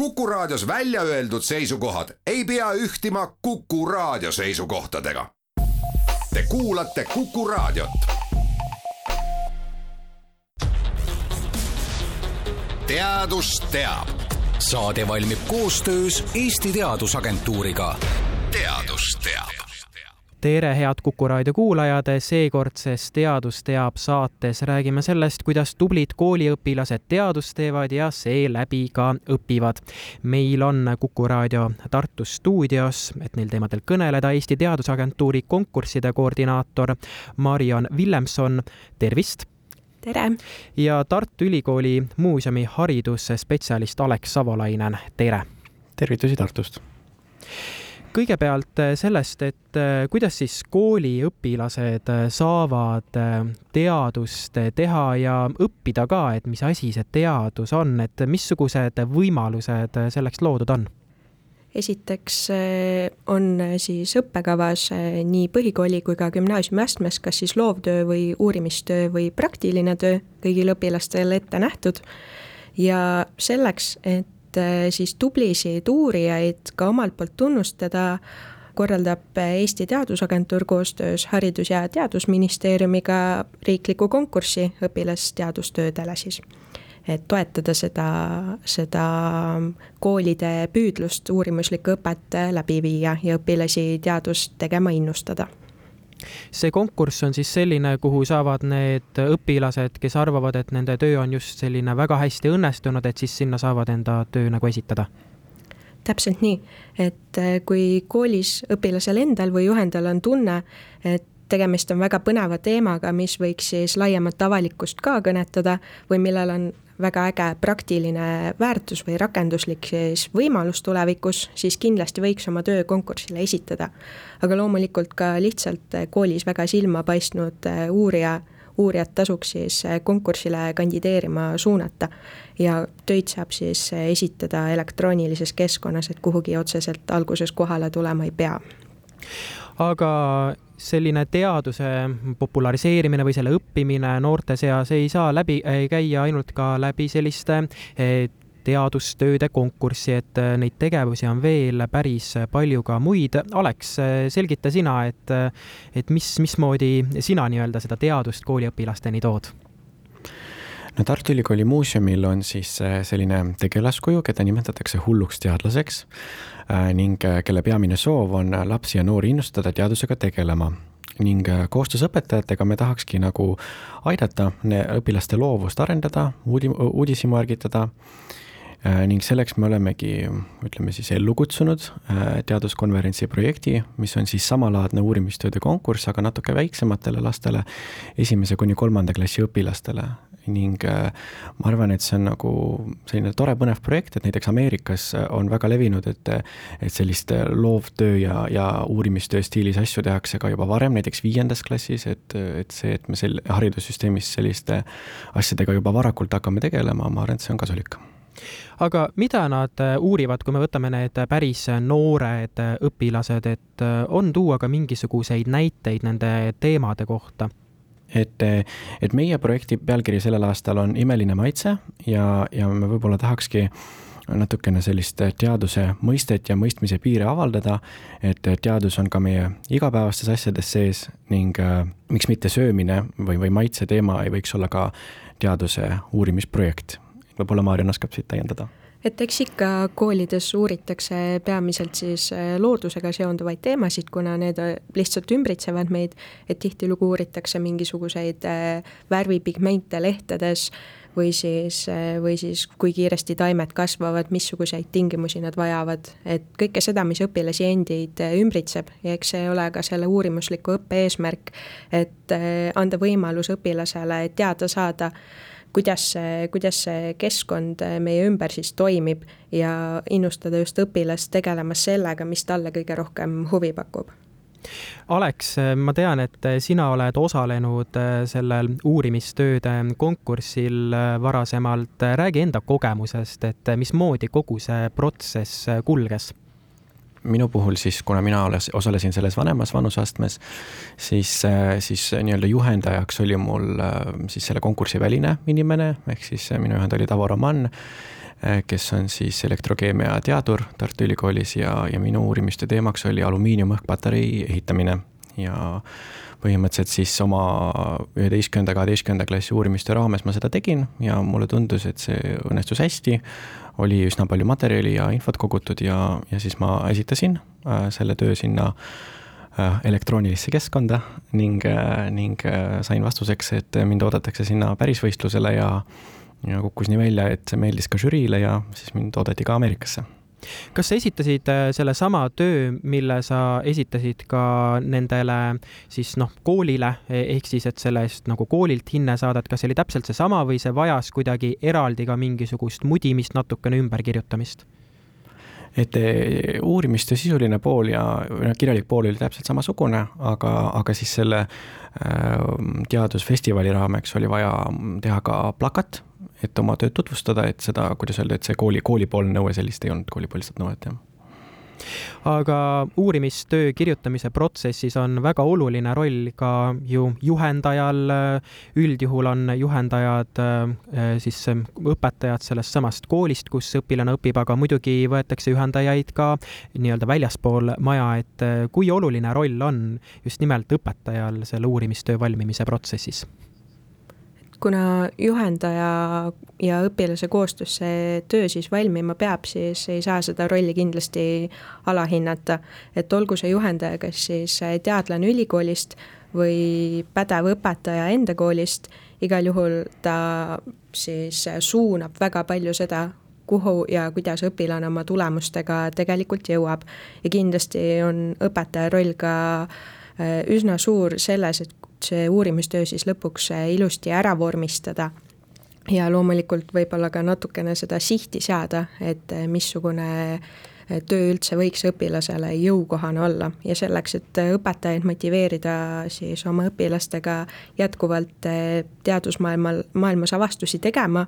Kuku Raadios välja öeldud seisukohad ei pea ühtima Kuku Raadio seisukohtadega. Te kuulate Kuku Raadiot. teadus teab. saade valmib koostöös Eesti Teadusagentuuriga. teadus teab tere, head Kuku raadio kuulajad, seekordses Teadus teab saates räägime sellest, kuidas tublid kooliõpilased teadust teevad ja seeläbi ka õpivad. meil on Kuku raadio Tartu stuudios, et neil teemadel kõneleda, Eesti Teadusagentuuri konkursside koordinaator Marion Villemson, tervist! tere! ja Tartu Ülikooli muuseumi haridusspetsialist Alex Savolainen, tere! tervitusi Tartust! Kõigepealt äh, sellest, et äh, kuidas siis kooliõpilased äh, saavad teadust teha ja õppida ka, et mis asi see teadus on, et missugused võimalused selleks loodud on? esiteks on siis õppekavas nii põhikooli kui ka gümnaasiumiastmes kas siis loovtöö või uurimistöö või praktiline töö kõigil õpilastel ette nähtud ja selleks, et siis tublisid uurijaid ka omalt poolt tunnustada, korraldab Eesti Teadusagentuur koostöös Haridus- ja Teadusministeeriumiga riikliku konkursi õpilasteadustöödele siis. et toetada seda, seda koolide püüdlust uurimuslikku õpet läbi viia ja õpilasi teadust tegema innustada see konkurss on siis selline, kuhu saavad need õpilased, kes arvavad, et nende töö on just selline väga hästi õnnestunud, et siis sinna saavad enda töö nagu esitada? täpselt nii, et äh, kui koolis õpilasel endal või juhendajal on tunne, et tegemist on väga põneva teemaga, mis võiks siis laiemat avalikkust ka kõnetada või millel on väga äge praktiline väärtus või rakenduslik siis võimalus tulevikus, siis kindlasti võiks oma töö konkursile esitada. aga loomulikult ka lihtsalt koolis väga silma paistnud äh, uurija, uurijat tasuks siis äh, konkursile kandideerima suunata. ja töid saab siis äh, esitada elektroonilises keskkonnas, et kuhugi otseselt alguses kohale tulema ei pea. aga selline teaduse populariseerimine või selle õppimine noorte seas ei saa läbi käia ainult ka läbi selliste eh, teadustööde konkurssi, et eh, neid tegevusi on veel päris palju ka muid. Alex, eh, selgita sina, et, et mis, mismoodi sina nii-öelda seda teadust kooliõpilasteni tood? no Tartu Ülikooli muuseumil on siis selline tegelaskuju, keda nimetatakse hulluks teadlaseks ning äh, kelle peamine soov on lapsi ja noori innustada teadusega tegelema. Ning äh, koostöös õpetajatega me tahakski nagu aidata õpilaste loovust arendada, uudi-, uudishimu ärgitada ning selleks me olemegi, ütleme siis ellu kutsunud teaduskonverentsi projekti, mis on siis samalaadne uurimistööde konkurss, aga natuke väiksematele lastele, esimese kuni kolmanda klassi õpilastele. Ning äh, ma arvan, et see on nagu selline tore põnev projekt, et näiteks Ameerikas on väga levinud, et et sellist loovtöö ja, ja uurimistöö stiilis asju tehakse ka juba varem, näiteks viiendas klassis, et, et see, et me sel-, haridussüsteemis selliste asjadega juba varakult hakkame tegelema, ma arvan, et see on kasulik aga mida nad uurivad, kui me võtame need päris noored õpilased, et on tuua ka mingisuguseid näiteid nende teemade kohta? et, et meie projekti pealkiri sellel aastal on Imeline maitse ja, ja me võib-olla tahakski natukene sellist teaduse mõistet ja mõistmise piire avaldada, et teadus on ka meie igapäevastes asjades sees ning äh, miks mitte söömine või, või maitse teema ei võiks olla ka teaduse uurimisprojekt. Võib-olla Maarjan oskab siit täiendada? Et eks ikka koolides uuritakse peamiselt siis äh, loodusega seonduvaid teemasid, kuna need äh, lihtsalt ümbritsevad meid, et tihtilugu uuritakse mingisuguseid äh, värvipigmente lehtedes või siis, või siis kui kiiresti taimed kasvavad, missuguseid tingimusi nad vajavad, et kõike seda, mis õpilasi endid ümbritseb ja eks see ole ka selle uurimusliku õppe eesmärk, et anda võimalus õpilasele teada saada kuidas see, kuidas see keskkond meie ümber siis toimib ja innustada just õpilast tegelema sellega, mis talle kõige rohkem huvi pakub Alex, ma tean, et sina oled osalenud sellel uurimistööde konkursil varasemalt. räägi enda kogemusest, et mismoodi kogu see protsess kulges minu puhul siis, kuna mina osalesin selles vanemas vanuseastmes, siis, äh, siis nii-öelda juhendajaks oli mul äh, siis selle konkursi väline inimene, ehk siis minu juhendaja oli Tavo Roman, kes on siis elektrokeemia teadur Tartu Ülikoolis ja, ja minu uurimistöö teemaks oli alumiiniumõhkpatarei ehitamine ja põhimõtteliselt siis oma üheteistkümnenda, kaheteistkümnenda klassi uurimistöö raames ma seda tegin ja mulle tundus, et see õnnestus hästi. oli üsna palju materjali ja infot kogutud ja, ja siis ma esitasin äh, selle töö sinna äh, elektroonilisse keskkonda ning äh,, ning sain vastuseks, et mind oodatakse sinna pärisvõistlusele ja ja kukkus nii välja, et see meeldis ka žüriile ja siis mind oodati ka Ameerikasse kas sa esitasid äh, sellesama töö, mille sa esitasid ka nendele siis noh, koolile, e-, ehk siis, et selle eest nagu koolilt hinne saada, et kas see oli täpselt seesama või see vajas kuidagi eraldi ka mingisugust mudimist, natukene ümberkirjutamist? et e, uurimistöö sisuline pool ja kirjalik pool oli täpselt samasugune, aga, aga siis selle äh, teadusfestivali raameks oli vaja teha ka plakat et oma tööd tutvustada, et seda, kuidas öelda, et see kooli, koolipoolne nõue sellist ei olnud, koolipoolset nõuet, jah aga uurimistöö kirjutamise protsessis on väga oluline roll ka ju juhendajal. üldjuhul on juhendajad siis õpetajad sellest samast koolist, kus õpilane õpib, aga muidugi võetakse juhendajaid ka nii-öelda väljaspool maja, et kui oluline roll on just nimelt õpetajal selle uurimistöö valmimise protsessis kuna juhendaja ja õpilase koostöös see töö siis valmima peab, siis ei saa seda rolli kindlasti alahinnata. et olgu see juhendaja kas siis teadlane ülikoolist või pädev õpetaja enda koolist, igal juhul ta siis suunab väga palju seda, kuhu ja kuidas õpilane oma tulemustega tegelikult jõuab. ja kindlasti on õpetaja roll ka äh, üsna suur selles, et see uurimistöö siis lõpuks äh, ilusti ära vormistada. Ja loomulikult võib-olla ka natukene seda sihti seada, et äh, missugune äh, töö üldse võiks õpilasele jõukohane olla. Ja selleks, et õpetajaid motiveerida siis oma õpilastega jätkuvalt teadusmaailmal, maailmas avastusi tegema,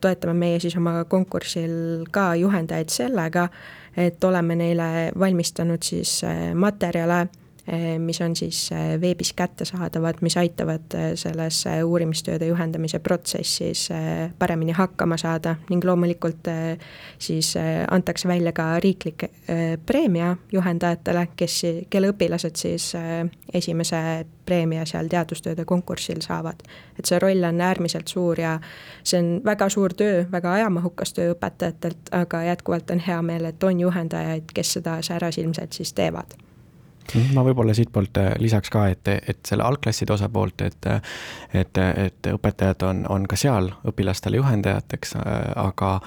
toetame meie siis oma konkursil ka juhendajaid sellega, et oleme neile valmistanud siis materjale mis on siis eh, veebis kättesaadavad, mis aitavad eh, selles uurimistööde juhendamise protsessis paremini hakkama saada ning loomulikult siis antakse välja ka riiklik preemia juhendajatele, kes, kelle õpilased siis esimese preemia seal teadustööde konkursil saavad. et see roll on äärmiselt suur ja see on väga suur töö, väga ajamahukas töö õpetajatelt, aga jätkuvalt on hea meel, et on juhendajaid, kes seda särasilmselt siis teevad ma võib-olla siitpoolt äh, lisaks ka, et, et selle algklasside osa poolt, et et, et õpetajad on, on ka seal õpilastele juhendajateks, äh, aga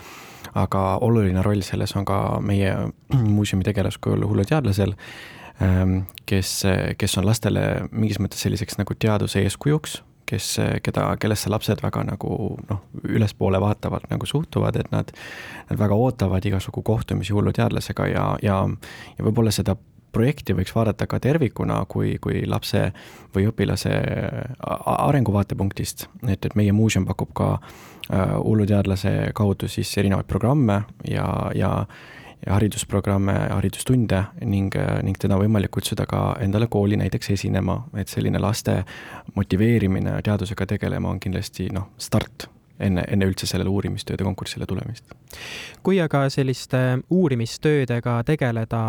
aga oluline roll selles on ka meie muuseumi tegelaskujul hulluteadlasel, ähm, kes, kes on lastele mingis mõttes selliseks nagu teaduse eeskujuks, kes, keda, kellesse lapsed väga nagu noh, ülespoole vaatavalt nagu suhtuvad, et nad, nad väga ootavad igasugu kohtumisi hulluteadlasega ja, ja, ja võib-olla seda projekti võiks vaadata ka tervikuna kui, kui lapse või õpilase arengu vaatepunktist, et, et meie muuseum pakub ka äh, hulluteadlase kaudu siis erinevaid programme ja, ja ja haridusprogramme, haridustunde ning, ning teda on võimalik kutsuda ka endale kooli näiteks esinema, et selline laste motiveerimine teadusega tegelema on kindlasti noh, start enne, enne üldse sellele uurimistööde konkursile tulemist. kui aga selliste uurimistöödega tegeleda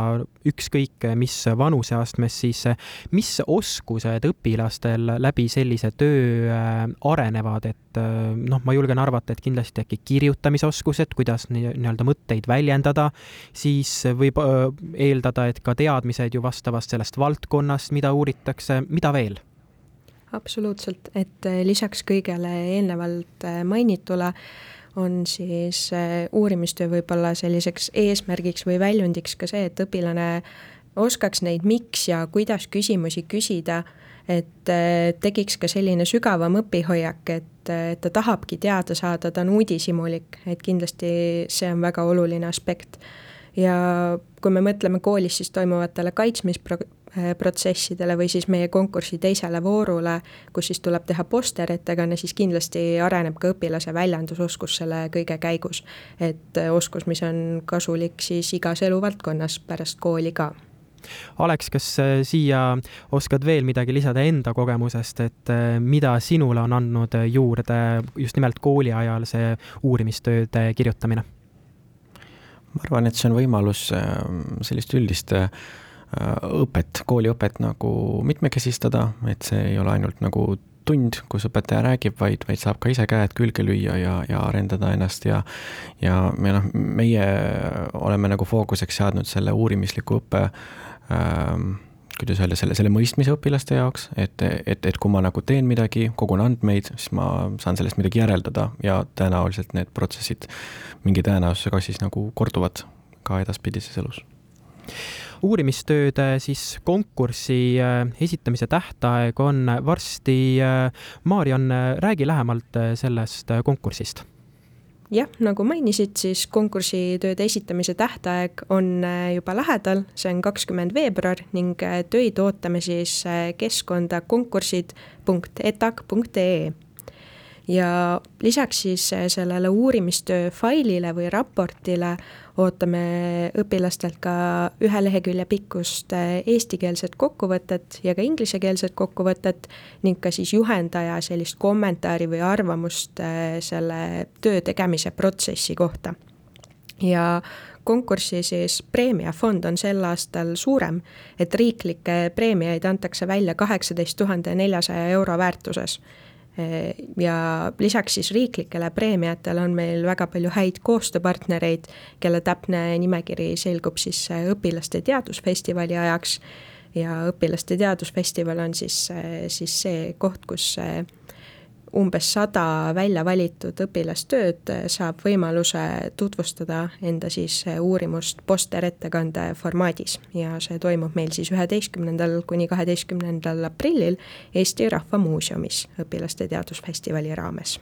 ükskõik mis vanuseastmes, siis mis oskused õpilastel läbi sellise töö äh, arenevad, et äh, noh, ma julgen arvata, et kindlasti äkki kirjutamisoskused, kuidas nii-öelda mõtteid väljendada, siis võib äh, eeldada, et ka teadmised ju vastavast sellest valdkonnast, mida uuritakse, mida veel absoluutselt, et äh, lisaks kõigele eelnevalt äh, mainitule on siis äh, uurimistöö võib-olla selliseks eesmärgiks või väljundiks ka see, et õpilane oskaks neid miks ja kuidas küsimusi küsida, et tekiks ka selline sügavam õpihoiak, et, ta tahabki teada saada, ta on uudishimulik, et kindlasti see on väga oluline aspekt. ja kui me mõtleme koolis siis toimuvatele kaitsmispro-, protsessidele või siis meie konkursi teisele voorule, kus siis tuleb teha posterettekanne, siis kindlasti areneb ka õpilase väljendusoskus selle kõige käigus. et äh, oskus, mis on kasulik siis igas eluvaldkonnas pärast kooli ka Aleks, kas äh, siia oskad veel midagi lisada enda kogemusest, et äh, mida sinule on andnud juurde just nimelt kooli ajal see uurimistööde kirjutamine? ma arvan, et see on võimalus sellist üldist õpet, kooliõpet nagu mitmekesistada, et see ei ole ainult nagu tund, kus õpetaja räägib, vaid, vaid saab ka ise käed külge lüüa ja, ja arendada ennast ja ja me noh, meie oleme nagu fookuseks seadnud selle uurimisliku õppe ähm, kuidas öelda, selle, selle mõistmise õpilaste jaoks, et, et, et kui ma nagu teen midagi, kogun andmeid, siis ma saan sellest midagi järeldada ja tõenäoliselt need protsessid mingi tõenäosusega siis nagu korduvad ka edaspidises elus uurimistööde siis konkursi äh, esitamise tähtaeg on varsti. Äh, Maarjan, räägi lähemalt äh, sellest konkursist jah, nagu mainisid, siis konkursitööde esitamise tähtaeg on juba lähedal, see on kakskümmend veebruar ning töid ootame siis keskkonda konkursid.etak.ee ja lisaks siis sellele uurimistöö failile või raportile ootame õpilastelt ka ühe lehekülje pikkust eh, eestikeelset kokkuvõtet ja ka inglisekeelset kokkuvõtet ning ka siis juhendaja sellist kommentaari või arvamust eh, selle töö tegemise protsessi kohta. ja konkursi siis preemiafond on sel aastal suurem, et riiklikke preemiaid antakse välja kaheksateist tuhande neljasaja euro väärtuses ja lisaks siis riiklikele preemiatele on meil väga palju häid koostööpartnereid, kelle täpne nimekiri selgub siis õpilaste teadusfestivali ajaks. Ja õpilaste teadusfestival on siis, siis see koht, kus umbes sada välja valitud õpilastööd saab võimaluse tutvustada enda siis uurimust posterettekande formaadis. Ja see toimub meil siis üheteistkümnendal kuni kaheteistkümnendal aprillil Eesti Rahva Muuseumis õpilaste teadusfestivali raames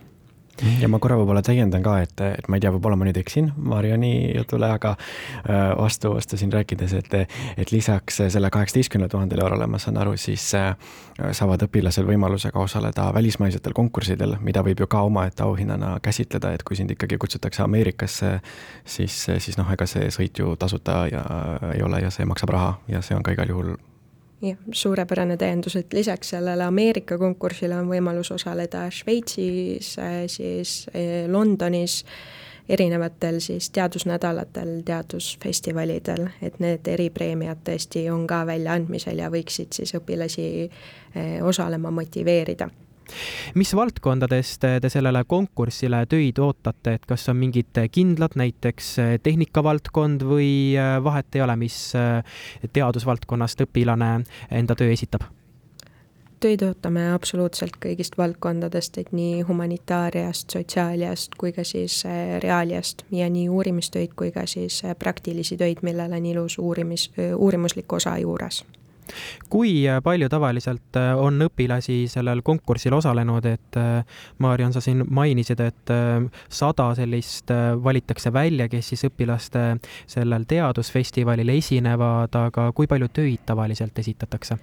ja ma korra võib-olla täiendan ka, et, et ma ei tea, võib-olla ma nüüd eksin Mariani jutule, aga äh, vastu, vastu siin rääkides, et, et lisaks selle kaheksateistkümnele tuhandele eurole, ma saan aru, siis äh, saavad õpilased võimaluse ka osaleda välismaisetel konkurssidel, mida võib ju ka omaette auhinnana käsitleda, et kui sind ikkagi kutsutakse Ameerikasse, siis, siis noh, ega see sõit ju tasuta ja ei ole ja see maksab raha ja see on ka igal juhul jah, suurepärane täiendus, et lisaks sellele Ameerika konkursile on võimalus osaleda Šveitsis, siis äh, Londonis, erinevatel siis teadusnädalatel, teadusfestivalidel, et need eripreemiad tõesti on ka väljaandmisel ja võiksid siis õpilasi äh, osalema motiveerida mis valdkondadest te sellele konkursile töid ootate, et kas on mingid kindlad, näiteks tehnikavaldkond või äh, vahet ei ole, mis äh, teadusvaldkonnast õpilane enda töö esitab? töid ootame absoluutselt kõigist valdkondadest, et nii humanitaariast, sotsiaaliast kui ka siis reaaliast ja nii uurimistöid kui ka siis praktilisi töid, millel on ilus uurimis, uurimuslik osa juures kui äh, palju tavaliselt äh, on õpilasi sellel konkursil osalenud, et äh, Maarjan, sa siin mainisid, et sada sellist valitakse välja, kes siis õpilaste sellel teadusfestivalil esinevad, aga kui palju töid tavaliselt esitatakse?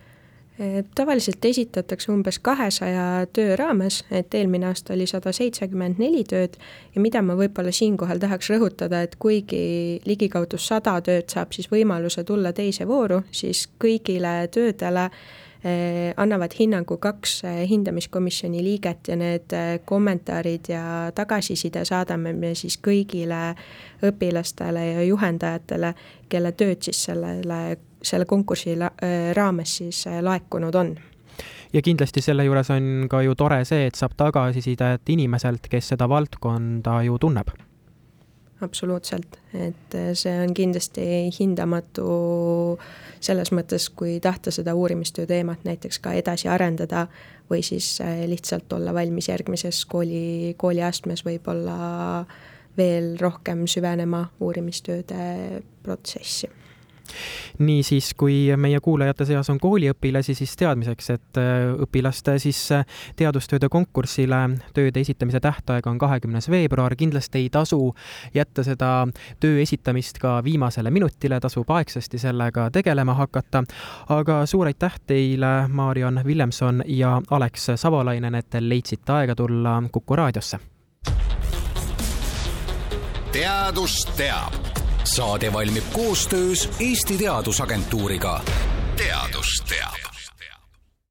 Tavaliselt esitatakse umbes kahesaja töö raames, et eelmine aasta oli sada seitsekümmend neli tööd. Ja mida ma võib-olla siinkohal tahaks rõhutada, et kuigi ligikaudu sada tööd saab siis võimaluse tulla teise vooru, siis kõigile töödele eh, annavad hinnangu kaks eh, hindamiskomisjoni liiget ja need eh, kommentaarid ja tagasiside saadame me siis kõigile õpilastele ja juhendajatele, kelle tööd siis sellele selle konkursi äh, raames siis äh, laekunud on. Ja kindlasti selle juures on ka ju tore see, et saab tagasisidet inimeselt, kes seda valdkonda ju tunneb. absoluutselt, et äh, see on kindlasti hindamatu selles mõttes, kui tahta seda uurimistöö teemat näiteks ka edasi arendada või siis lihtsalt olla valmis järgmises kooli, kooliastmes võib-olla veel rohkem süvenema uurimistööde protsessi niisiis, kui meie kuulajate seas on kooliõpilasi, siis teadmiseks, et äh, õpilaste siis äh, teadustööde konkursile tööde esitamise tähtaeg on kahekümnes veebruar, kindlasti ei tasu jätta seda töö esitamist ka viimasele minutile, tasub aegsasti sellega tegelema hakata. aga suur aitäh teile, Marion Villemson ja Alex Savolainen, et te leidsite aega tulla Kuku raadiosse. teadus teab saade valmib koostöös Eesti Teadusagentuuriga. teadus teab